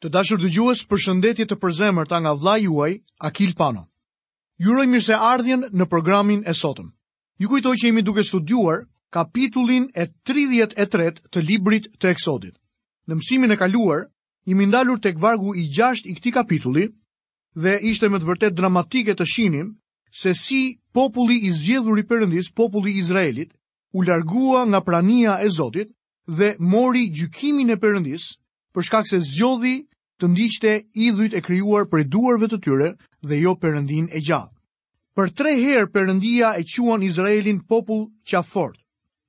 Të dashur dëgjues, përshëndetje të përzemërta nga vëlla juaj Akil Pano. Ju uroj mirëseardhjen në programin e sotëm. Ju kujtoj që jemi duke studiuar kapitullin e 33 të librit të Eksodit. Në mësimin e kaluar, jemi ndalur tek vargu i 6 i këtij kapitulli dhe ishte me të vërtetë dramatike të shihnim se si populli i zgjedhur i Perëndisë, populli i Izraelit, u largua nga prania e Zotit dhe mori gjykimin e Perëndisë për shkak se zgjodhi të ndiqte idhujt e krijuar prej duarve të tyre dhe jo Perëndinë e gjallë. Për tre herë Perëndia e quan Izraelin popull qafëfortë.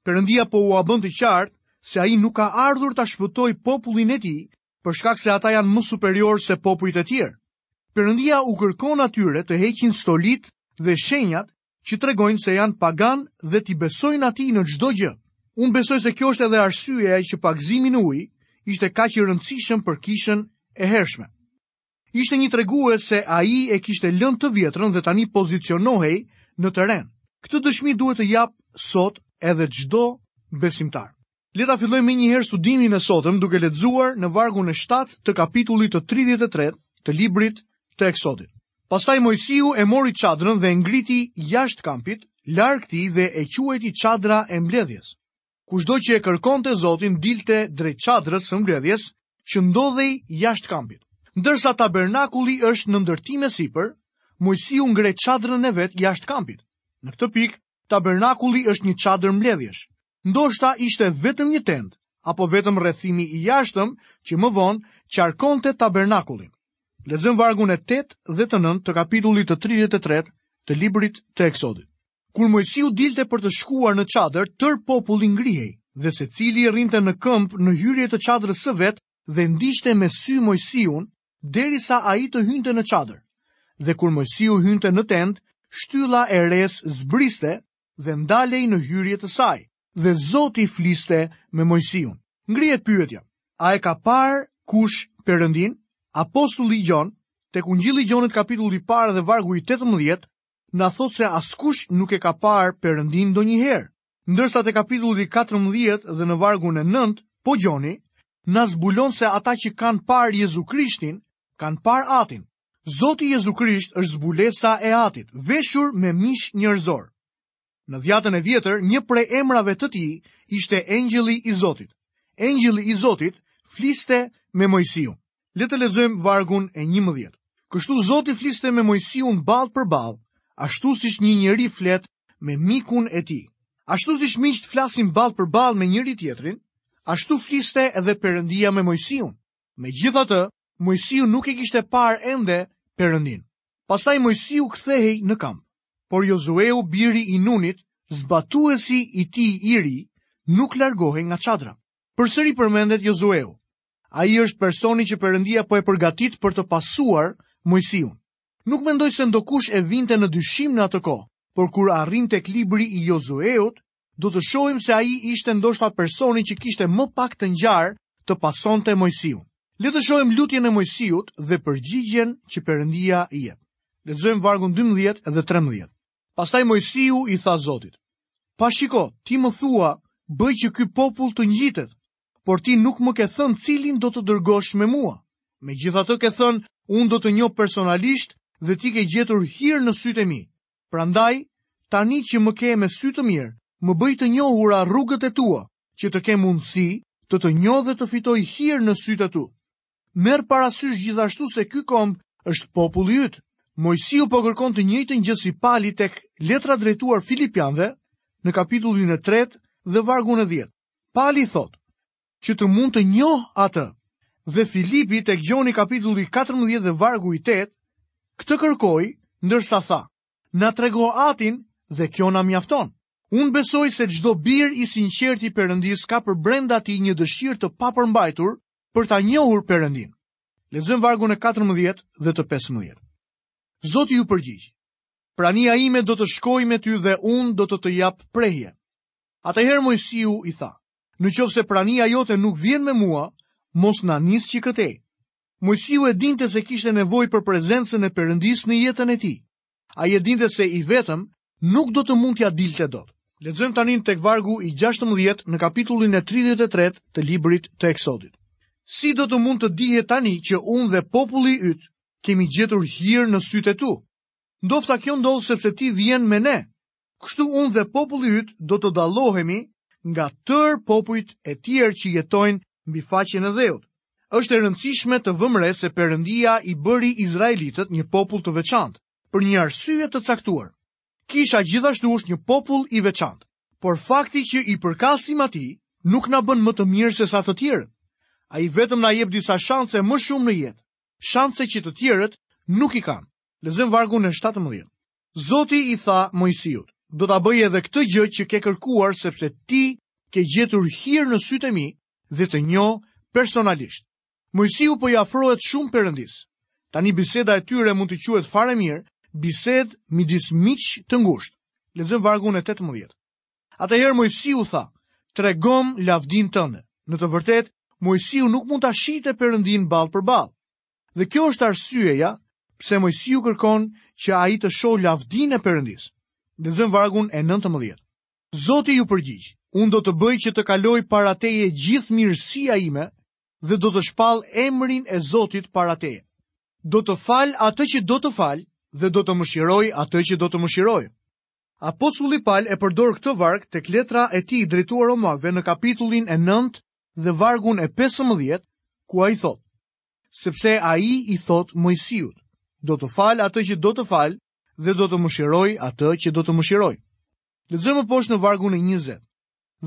Perëndia po ua bën të qartë se ai nuk ka ardhur ta shpëtojë popullin e tij, për shkak se ata janë më superiorë se popujt e tjerë. Perëndia u kërkon atyre të heqin stolitë dhe shenjat që tregojnë se janë paganë dhe t'i besojnë atij në çdo gjë. Unë besoj se kjo është edhe arsyeja që pagëzimi në ujë ishte kaq i rëndësishëm për kishën e hershme. Ishte një tregues se ai e kishte lënë të vjetrën dhe tani pozicionohej në të renë. Këtë dëshmi duhet të japë sot edhe çdo besimtar. Le ta fillojmë menjëherë studimin e sotëm duke lexuar në vargun e 7 të kapitullit të 33 të librit të Eksodit. Pastaj Moisiu e mori çadrën dhe e ngriti jashtë kampit, larg tij dhe e quajti çadra e mbledhjes. Kushdo që e kërkonte Zotin dilte drejt çadrës së mbledhjes, që ndodhej jashtë kampit. Ndërsa tabernakulli është në ndërtim e sipër, Moisiu ngre çadrën e vet jashtë kampit. Në këtë pikë, Tabernakulli është një çadër mbledhjesh. Ndoshta ishte vetëm një tendë apo vetëm rrethimi i jashtëm që më vonë qarkonte tabernakullin. Lexojmë vargun e 8 dhe të 9 të kapitullit të 33 të librit të Eksodit. Kur Moisiu dilte për të shkuar në çadër, tërë populli ngrihej, dhe secili rrinte në këmbë në hyrje të çadrës së vet dhe ndiqte me sy Moisiun derisa ai të hynte në çadër. Dhe kur Moisiu hynte në tendë, shtylla e resë zbriste dhe ndalej në hyrje të saj, dhe Zoti fliste me Moisiun. Ngrihet pyetja, a e ka parë kush Perëndinë? Apostulli Gjon, tek Ungjilli i Gjonit kapitulli i parë dhe vargu i 18, na thotë se askush nuk e ka parë Perëndinë ndonjëherë. Ndërsa te kapitulli 14 dhe në vargun e 9, po Gjoni, na zbulon se ata që kanë parë Jezu Krishtin, kanë parë Atin. Zoti Jezu Krisht është zbulesa e Atit, veshur me mish njerëzor. Në Dhjatën e Vjetër, një prej emrave të tij ishte Engjëlli i Zotit. Engjëlli i Zotit fliste me Moisiun. Le të lexojmë vargun e 11. Kështu Zoti fliste me Mojsiun ballë për ballë, ashtu siç një njeri flet me mikun e tij. Ashtu siç miqtë flasin ballë për ballë me njëri-tjetrin, ashtu fliste edhe Perëndia me Mojsiun. Megjithatë, Mojsiu nuk e kishte parë ende Perëndinë. Pastaj Mojsiu kthehej në kamp. Por Jozueu, biri i Nunit, zbatuesi i tij i ri, nuk largohej nga çadra. Përsëri përmendet Jozueu. Ai është personi që Perëndia po e përgatit për të pasuar Mojsiun. Nuk mendoj se ndokush e vinte në dyshim në atë kohë, por kur arrijmë tek libri i Jozueut, do të shohim se ai ishte ndoshta personi që kishte më pak të ngjarë të pasonte Mojsiun. Le të shohim lutjen e Mojsiut dhe përgjigjen që Perëndia i jep. Lexojmë vargun 12 dhe 13. Pastaj Mojsiu i tha Zotit: Pa shiko, ti më thua, bëj që ky popull të ngjitet, por ti nuk më ke thënë cilin do të dërgosh me mua. Megjithatë ke thënë, unë do të njoh personalisht dhe ti ke gjetur hir në sytë e mi. Prandaj, tani që më ke me sy të mirë, më bëj të njohura rrugët e tua, që të kem mundësi të të njoh dhe të fitoj hir në sytë e tu. Merr parasysh gjithashtu se ky komb është populli yt. Mojsiu po kërkon të njëjtën gjë si Pali tek letra drejtuar Filipianëve në kapitullin e 3 dhe vargun e 10. Pali thotë, që të mund të njoh atë. Dhe Filipi tek Gjoni kapitulli 14 dhe vargu i 8, këtë kërkoi ndërsa tha, na trego atin dhe kjo na mjafton. Unë besoj se çdo bir i sinqertë i Perëndisë ka përbrenda tij një dëshirë të papërmbajtur për ta njohur Perëndinë. Lexojmë vargun e 14 dhe të 15. Zoti iu përgjigj. Prania ime do të shkojë me ty dhe unë do të të jap prehje. Atëherë Mojsiu i tha: Në qoftë se prania jote nuk vjen me mua, mos na nis që këtej. Mojsiu e dinte se kishte nevojë për prezencën e Perëndisë në jetën e tij. Ai e dinte se i vetëm nuk do të mund t'ia dilte dot. Lexojmë tani tek vargu i 16 në kapitullin e 33 të librit të Eksodit. Si do të mund të dihet tani që unë dhe populli yt kemi gjetur hir në sytë e tu? Ndofta kjo ndodh sepse ti vjen me ne Kështu unë dhe populli yt do të dallohemi nga tërë popujt e tjerë që jetojnë mbi faqen e dheut. Është e rëndësishme të vëmë re se Perëndia i bëri izraelitët një popull të veçantë për një arsye të caktuar. Kisha gjithashtu është një popull i veçantë, por fakti që i përkasim atij nuk na bën më të mirë sesa të tjerët. Ai vetëm na jep disa shanse më shumë në jetë, shanse që të tjerët nuk i kanë. Lexojmë vargun e 17. Zoti i tha Mojsiut, do ta bëj edhe këtë gjë që ke kërkuar sepse ti ke gjetur hir në sytë e mi dhe të njoh personalisht. Mojsiu po i afrohet shumë Perëndisë. Tani biseda e tyre mund të quhet fare mirë, bisedë midis miq të ngushtë. Lexojmë vargun e 18. Atëherë Mojsiu tha: "Tregom lavdinë tënde." Në të vërtetë, Mojsiu nuk mund ta shihte Perëndinë ballë për ballë. Dhe kjo është arsyeja pse Mojsiu kërkon që ai të shohë lavdinë e Perëndisë. Lexojmë vargun e 19. Zoti iu përgjigj: Unë do të bëj që të kalojë para teje gjithë mirësia ime dhe do të shpall emrin e Zotit para teje. Do të fal atë që do të fal dhe do të mëshiroj atë që do të mëshiroj. Apostulli Pal e përdor këtë varg tek letra e tij drejtuar romakëve në kapitullin e 9 dhe vargun e 15, ku ai thotë: Sepse ai i thotë Mojsiut, do të fal atë që do të fal dhe do të mëshiroj atë që do të mëshiroj. Lexojmë më poshtë në vargun e 20.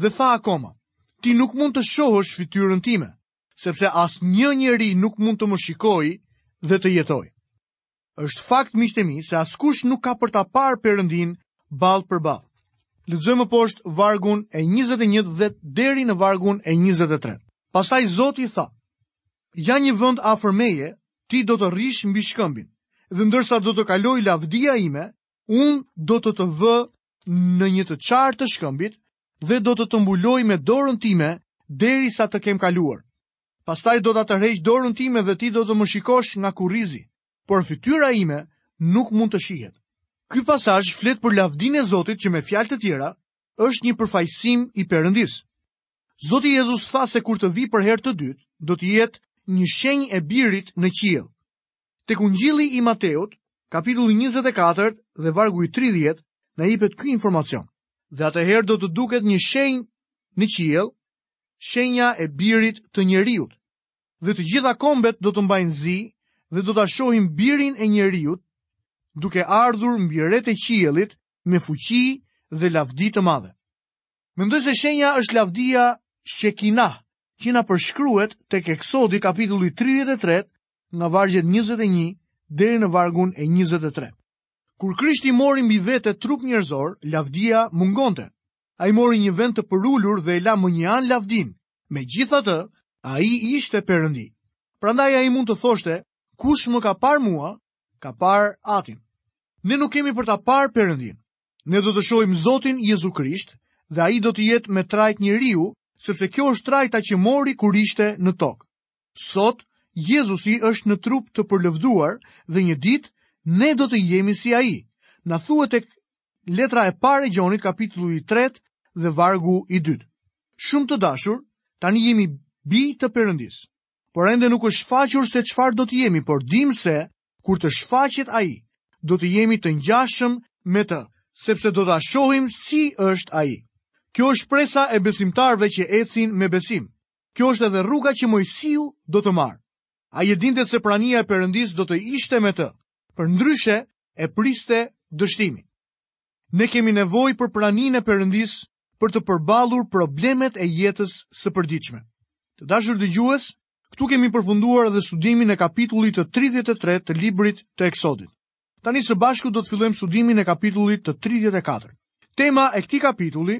Dhe tha akoma, ti nuk mund të shohësh fytyrën time, sepse asnjë njeri nuk mund të më shikojë dhe të jetojë. Është fakt miqtë e mi se askush nuk ka për ta parë Perëndinë ballë për ballë. Lexojmë më poshtë vargun e 21 dhe deri në vargun e 23. Pastaj Zoti tha: Ja një vend afër meje, ti do të rrish mbi shkëmbin, dhe ndërsa do të kalojë lavdia ime, unë do të të vë në një të çarë të shkëmbit dhe do të të mbuloj me dorën time derisa të kem kaluar. Pastaj do ta tërheq dorën time dhe ti do të më shikosh nga kurrizi, por fytyra ime nuk mund të shihet. Ky pasazh flet për lavdinë e Zotit që me fjalë të tjera është një përfaqësim i Perëndisë. Zoti Jezus tha se kur të vijë për herë të dytë, do të jetë një shenjë e birit në qiell. Tek Ungjilli i Mateut, kapitulli 24 dhe vargu i 30, na jepet ky informacion. Dhe atëherë do të duket një shenjë në qiell, shenja e birit të njeriut, dhe të gjitha kombet do të mbajnë zi dhe do ta shohin birin e njeriut duke ardhur mbi retë e qiellit me fuqi dhe lavdi të madhe. Mendoj se shenja është lavdia shekina, që na përshkruhet tek Eksodi kapitulli 33 nga vargjet 21 deri në vargun e 23. Kur Krishti mori mbi vete trup njerëzor, lavdia mungonte. Ai mori një vend të përulur dhe e la më një anë lavdinë. Megjithatë, ai ishte perëndi. Prandaj ai mund të thoshte, kush më ka parë mua, ka parë Atin. Ne nuk kemi për ta parë Perëndinë. Ne do të shohim Zotin Jezu Krisht dhe ai do të jetë me trajtë njeriu, sepse kjo është trajta që mori kur ishte në tokë. Sot, Jezusi është në trup të përlëvduar dhe një ditë ne do të jemi si ai. Na thuhet tek letra e parë e Gjonit kapitulli 3 dhe vargu i 2. Shumë të dashur, tani jemi bij të Perëndisë. Por ende nuk është shfaqur se çfarë do të jemi, por dimë se kur të shfaqet ai, do të jemi të ngjashëm me të, sepse do ta shohim si është ai. Kjo është shpresa e besimtarëve që ecin me besim. Kjo është edhe rruga që Moisiu do të marrë. Ai e dinte se prania e Perëndisë do të ishte me të, përndryshe e priste dështimi. Ne kemi nevojë për praninë e Perëndisë për të përballur problemet e jetës së përditshme. Të dashur dëgjues, këtu kemi përfunduar edhe studimin e kapitullit të 33 të librit të eksodit. Tani së bashku do të fillojmë studimin e kapitullit të 34. Tema e këtij kapitulli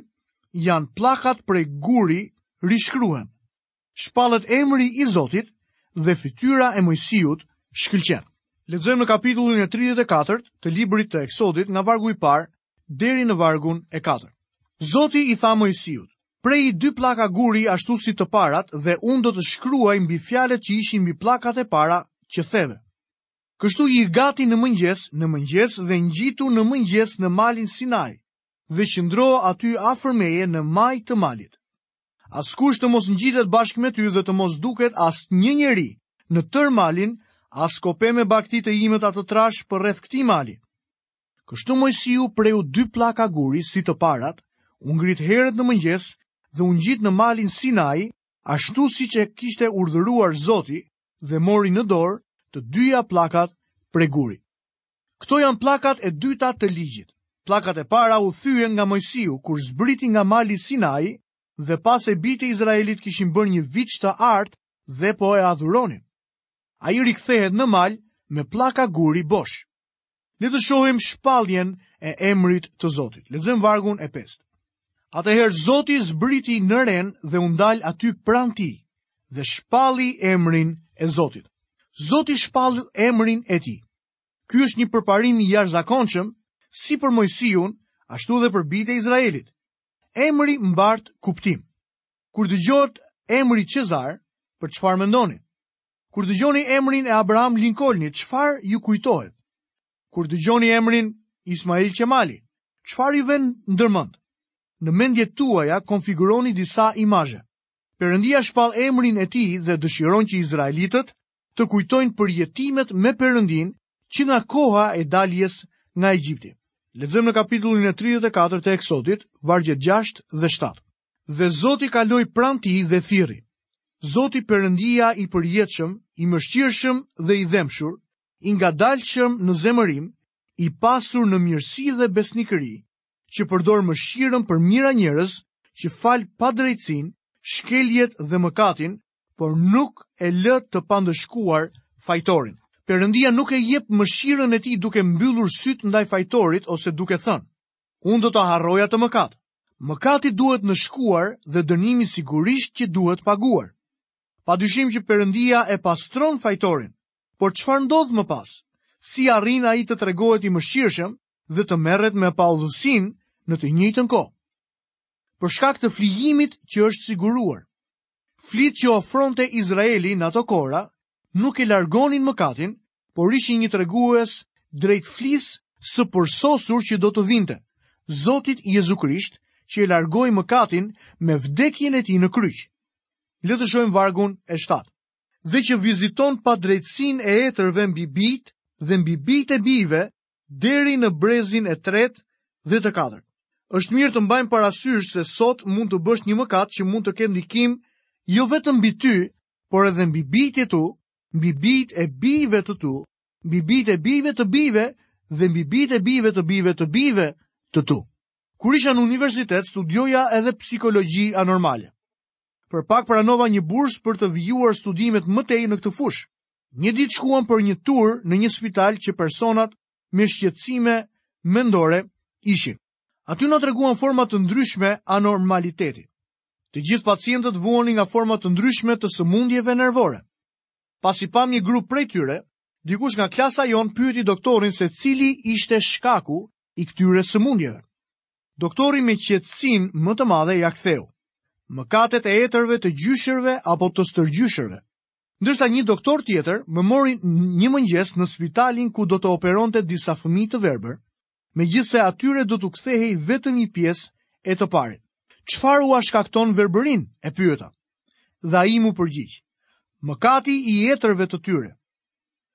janë pllakat prej guri rishkruhen. Shpallet emri i Zotit dhe fytyra e Mojsiut shkëlqen. Lexojmë në kapitullin e 34 të librit të Eksodit nga vargu i parë deri në vargun e 4. Zoti i tha Mojsiut: "Preji dy pllaka guri ashtu si të parat dhe unë do të shkruaj mbi fjalët që ishin mbi pllakat e para që theve." Kështu ji gati në mëngjes, në mëngjes dhe ngjitu në mëngjes në malin Sinai, dhe qëndro aty afër meje në majë të malit. Askush të mos ngjitet bashkë me ty dhe të mos duket asnjë njeri në tërë malin, as kope me bagëti të imët a të trashë përreth këtij mali. Kështu Mojsiu preu dy pllaka guri si të parat, u ngrit herët në mëngjes dhe u ngjit në malin Sinai, ashtu siç e kishte urdhëruar Zoti, dhe mori në dorë të dyja pllakat prej guri. Këto janë pllakat e dyta të ligjit. Pllakat e para u thyen nga Mojsiu kur zbriti nga mali Sinai dhe pa se bijtë e Izraelit kishin bërë një viç të artë dhe po e adhuronin. Ai rikthehet në mal me pllaka guri bosh. Le të shohim shpalljen e emrit të Zotit. Lexojmë vargun e 5. Atëherë Zoti zbriti në renë dhe u ndal aty pranë tij dhe shpalli emrin e Zotit. Zoti shpall emrin e tij. Ky është një përparim i jashtëzakonshëm si për Mojsiun, ashtu dhe për bijtë e Izraelit. Emri mbart kuptim. Kur dëgjohet emri Cezar, për çfarë mendoni? Kur dëgjoni emrin e Abraham Lincolnit, çfarë ju kujtohet? Kur dëgjoni emrin Ismail Qemali, çfarë ju vjen ndër mend? Në mendjet tuaja konfiguroni disa imazhe. Perëndia shpall emrin e tij dhe dëshiron që izraelitët të kujtojnë përjetimet me Perëndinë që nga koha e daljes nga Egjipti. Lexojmë në kapitullin e 34 të Eksodit, vargjet 6 dhe 7. Dhe Zoti kaloi pranë tij dhe thirri, Zoti Perëndia i përjetshëm, i mëshirshëm dhe i dhembshur, i ngadalshëm në zemërim, i pasur në mirësi dhe besnikëri, që përdor mëshirën për mijëra njerëz që fal padrejtësinë, shkeljet dhe mëkatin, por nuk e lë të pandëshkuar fajtorin. Perëndia nuk e jep mëshirën e tij duke mbyllur sytë ndaj fajtorit ose duke thënë: Unë do ta harroj atë mëkat. Mëkati duhet ndëshkuar dhe dënimi sigurisht që duhet paguar. Pa dyshim që Perëndia e pastron fajtorin, por çfarë ndodh më pas? Si arrin ai të tregohet i mëshirshëm dhe të merret me paudhësinë në të njëjtën kohë? Për shkak të flijimit që është siguruar. Flitë që ofronte Izraeli në ato kohëra nuk e largonin mëkatin, por ishin një tregues drejt flisë së përsosur që do të vinte, Zotit Jezu Krisht që e largoi mëkatin me vdekjen e tij në kryq. Le të shohim vargun e 7. Dhe që viziton padrejtësinë e etërve mbi bijtë dhe mbi bijtë e bijve deri në brezin e tretë dhe të katërt. Është mirë të mbajmë parasysh se sot mund të bësh një mëkat që mund të ketë ndikim jo vetëm mbi ty, por edhe mbi bijtë e tu, mbi bijtë e bijve të tu, mbi bijtë e bijve të bijve dhe mbi bijtë e bijve të bijve të bijve të tu. Kur isha në universitet, studioja edhe psikologji anormale. Për pak pranova një bursë për të vijuar studimet më tej në këtë fushë. Një ditë shkuam për një tur në një spital që personat me shqetësime mendore ishin. Aty na treguan forma të ndryshme anormaliteti. Të gjithë pacientët vuanin nga forma të ndryshme të sëmundjeve nervore. Pasi pamë një grup prej tyre, dikush nga klasa jonë pyeti doktorin se cili ishte shkaku i këtyre sëmundjeve. Doktori me qetësinë më të madhe ia ktheu. Mëkatet e etërve të gjyshërve apo të stërgjyshërve. Ndërsa një doktor tjetër më mori një mëngjes në spitalin ku do të operonte disa fëmijë të verbër, megjithëse atyre do t'u kthehej vetëm një pjesë e të parit. Çfarë ua shkakton verbërinë? e pyeta. Dhe ai m'u përgjigj. Mëkati i etërve të tyre.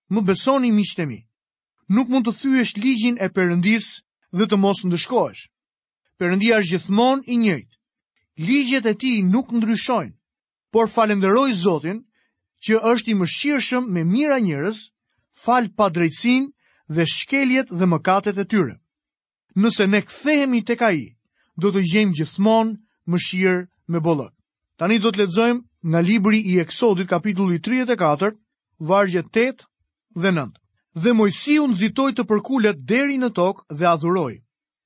Më besoni miqtë e mi. Nuk mund të thyesh ligjin e Perëndisë dhe të mos ndëshkohesh. Perëndia është gjithmonë i njëjtë. Ligjet e tij nuk ndryshojnë. Por falënderoj Zotin që është i mëshirshëm me mijëra njerëz, fal padrejtësinë dhe shkeljet dhe mëkatet e tyre. Nëse ne kthehemi tek ai, do të gjejmë gjithmonë mëshirë me bollëk. Tani do të lexojmë nga libri i Eksodit kapitulli 34, vargje 8 dhe 9. Dhe Mojsiu nxitoi të përkulet deri në tokë dhe adhuroi.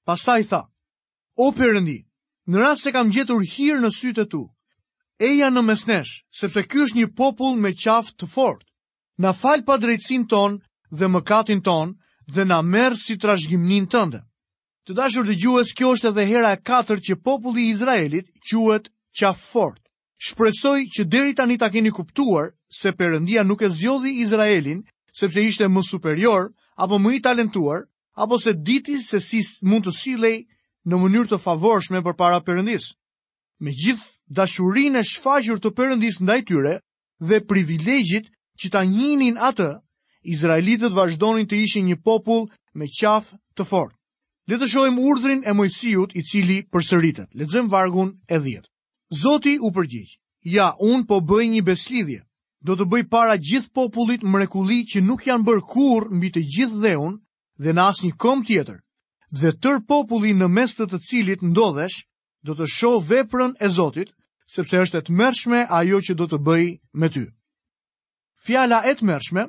Pastaj tha: O Perëndi, në rast se kam gjetur hir në sytë e tu, eja në mes nesh, sepse ky është një popull me qafë të fortë. Na fal padrejtësinë tonë dhe mëkatin tonë dhe na merr si trashëgiminë tënde. Të dashur dëgjues, kjo është edhe hera e katërt që populli i Izraelit quhet qafëfortë. Shpresoj që deri tani ta keni kuptuar se Perëndia nuk e zgjodhi Izraelin sepse ishte më superior apo më i talentuar apo se diti se si mund të sillej në mënyrë të favorshme përpara Perëndisë. Me gjithë dashurinë e shfaqur të Perëndisë ndaj tyre, dhe privilegjit që ta njihnin atë, izraelitët vazhdonin të ishin një popull me qafë të fortë. Le të shohim urdhrin e Mojsiut i cili përsëritet. Lexojmë vargun e 10. Zoti u përgjigj: "Ja, unë po bëj një besëlidhje. Do të bëj para gjithë popullit mrekulli që nuk janë bërë kurrë mbi të gjithë dheun dhe në asnjë komb tjetër. Dhe tërë populli në mes të të cilit ndodhesh, do të shohë veprën e Zotit, sepse është e tmerrshme ajo që do të bëj me ty. Fjala e tmerrshme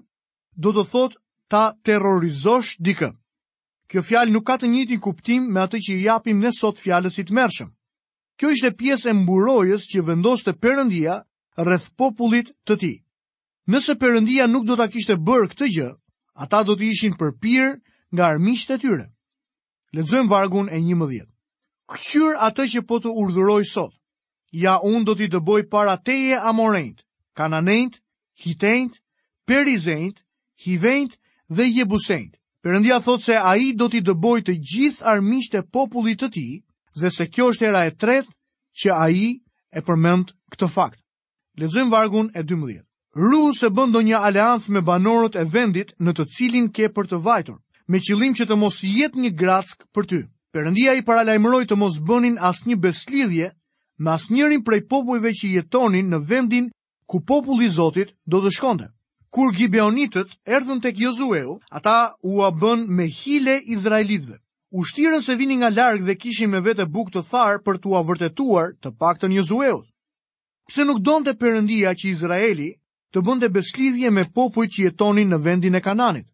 do të thotë ta terrorizosh dikë. Kjo fjalë nuk ka të njëjtin kuptim me atë që i japim ne sot fjalës i tmerrshëm. Kjo ishte pjesë e mburojës që vendoste Perëndia rreth popullit të tij. Nëse Perëndia nuk do ta kishte bërë këtë gjë, ata do të ishin përpirë nga armiqtë e tyre. Lexojmë vargun e 11. Këqyr atë që po të urdhëroj sot. Ja unë do t'i dëboj para teje amorejt, kananejt, hitejt, perizejt, hivejt dhe jebusejt. Perëndia thotë se ai do t'i dëbojë të gjithë armiqtë e popullit të tij dhe se kjo është hera e tretë që ai e përmend këtë fakt. Lexojmë vargun e dymbëdhjetë. Ruhu se bën ndonjë aleancë me banorët e vendit në të cilin ke për të vajtur, me qëllim që të mos jetë një grackë për ty. Perëndia i paralajmëroi të mos bënin asnjë besëlidhje me asnjërin prej popujve që jetonin në vendin ku populli i Zotit do të shkonte. Kur Gibeonitët erdhën tek Jozueu, ata ua bënë me hile izraelitëve. U shtirën se vinin nga larg dhe kishin me vete bukë të tharë për t'ua vërtetuar të paktën Jozueut. Pse nuk donte Perëndia që Izraeli të bënte besëlidhje me popujt që jetonin në vendin e Kanaanit?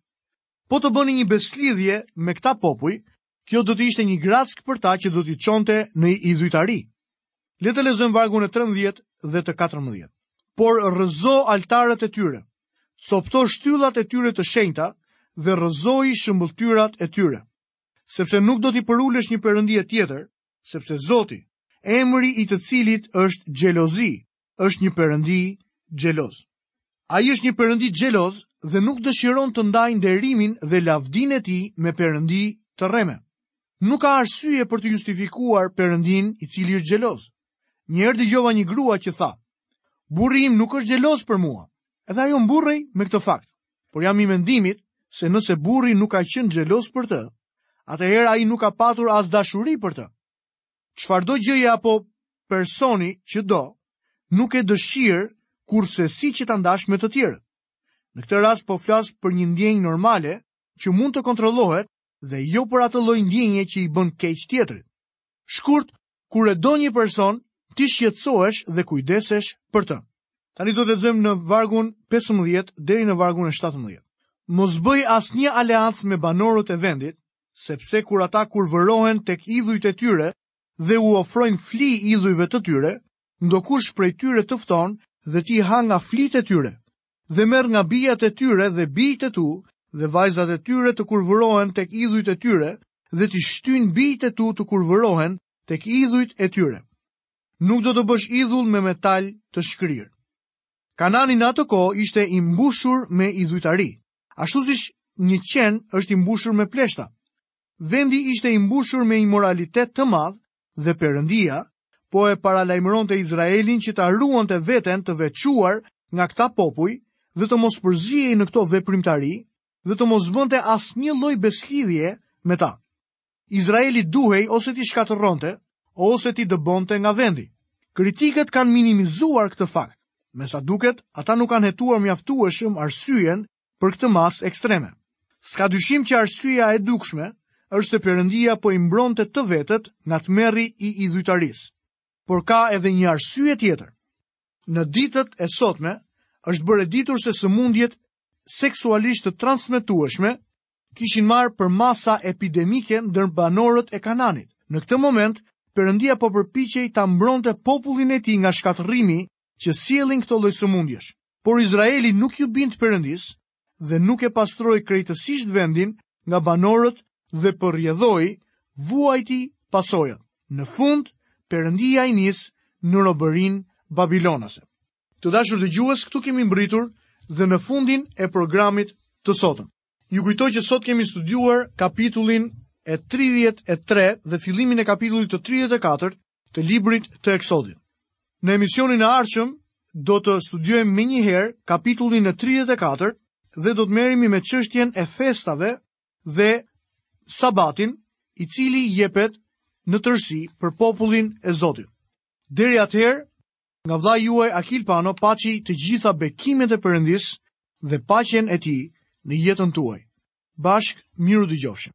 Po të bënin një besëlidhje me këta popuj, kjo do të ishte një grackë për ta që do t'i çonte në idhujtari. Le të lexojmë vargun e 13 dhe të 14. Por rrëzo altarët e tyre, copto shtyllat e tyre të shenjta dhe rrëzoji shëmbëlltyrat e tyre, sepse nuk do t'i përulesh një perëndie tjetër, sepse Zoti, emri i të cilit është xhelozi, është një perëndi xheloz. Ai është një perëndi xheloz dhe nuk dëshiron të ndajë nderimin dhe lavdinë e tij me perëndi të rreme. Nuk ka arsye për të justifikuar perëndinë i cili është xheloz. Një herë dëgjova një grua që tha: "Burri im nuk është xheloz për mua." Edhe ajo mburrej me këtë fakt. por jam i mendimit se nëse burri nuk ka qenë xheloz për të, atëherë ai nuk ka patur as dashuri për të. Çfarëdo gjëje apo personi që do, nuk e dëshiron kurrsesi që ta ndash me të tjerët. Në këtë rast po flas për një ndjenjë normale që mund të kontrollohet dhe jo për atë lloj ndjenje që i bën keq tjetrit. shkurt kur e do një person ti shqetësohesh dhe kujdesesh për të. Tani do të lexojmë në vargun 15 deri në vargun e 17. Mos bëj asnjë aleancë me banorët e vendit, sepse kur ata kurvërohen tek idhujt e tyre dhe u ofrojnë flij idhujve të tyre, ndokush prej tyre të fton dhe ti ha nga flitë e tyre. dhe merr nga bijat e tyre dhe bijtë e tu dhe vajzat e tyre të kurvërohen tek idhujt e tyre dhe t'i shtyjnë bijtë e tu të kurvërohen tek idhujt e tyre. Nuk do të bësh idhull me metal të shkrirë. Kanaani në atë kohë ishte i mbushur me idhujtari, ashtu siç një qen është i mbushur me pleshta. Vendi ishte i mbushur me imoralitet të madh dhe Perëndia po e paralajmëronte Izraelin që ta ruante veten të veçuar nga këta popuj dhe të mos përzihej në këto veprimtari dhe të mos bënte asnjë lloj besëlidhje me ta. Izraeli duhej ose t'i shkatërronte ose t'i dëbonte nga vendi. Kritikët kanë minimizuar këtë fakt. Me sa duket, ata nuk kanë hetuar mjaftueshëm arsyen për këtë masë ekstreme. S'ka dyshim që arsyeja e dukshme është se Perëndia po i mbronte të vetët nga tmerri i idhujtarisë. Por ka edhe një arsye tjetër. Në ditët e sotme është bërë e ditur se sëmundjet seksualisht të transmetueshme kishin marrë përmasa epidemike ndër banorët e Kanaanit. Në këtë moment, Perëndia po përpiqej ta mbronte popullin e tij nga shkatërrimi që sjellin këto lloj sëmundjesh. Por Izraeli nuk iu bind Perëndisë dhe nuk e pastroi krejtësisht vendin nga banorët dhe për rrjedhojë, vuajti pasojat. Në fund, Perëndia i nis në robërinë babilonase. Të dashur dëgjues, këtu kemi mbërritur dhe në fundin e programit të sotëm. Ju kujtoj që sot kemi studiuar kapitullin e 33 dhe fillimin e kapitullit të 34 të librit të Eksodit. Në emisionin e ardhshëm, do të studiojmë menjëherë kapitullin e 34 dhe do të merremi me çështjen e festave dhe sabatin i cili jepet në tërësi për popullin e Zotit. Deri atëherë, nga vëllai juaj Akil Pano paçi të gjitha bekimet e Perëndisë dhe paqen e tij në jetën tuaj. Bashkë, mirudëgjofshim.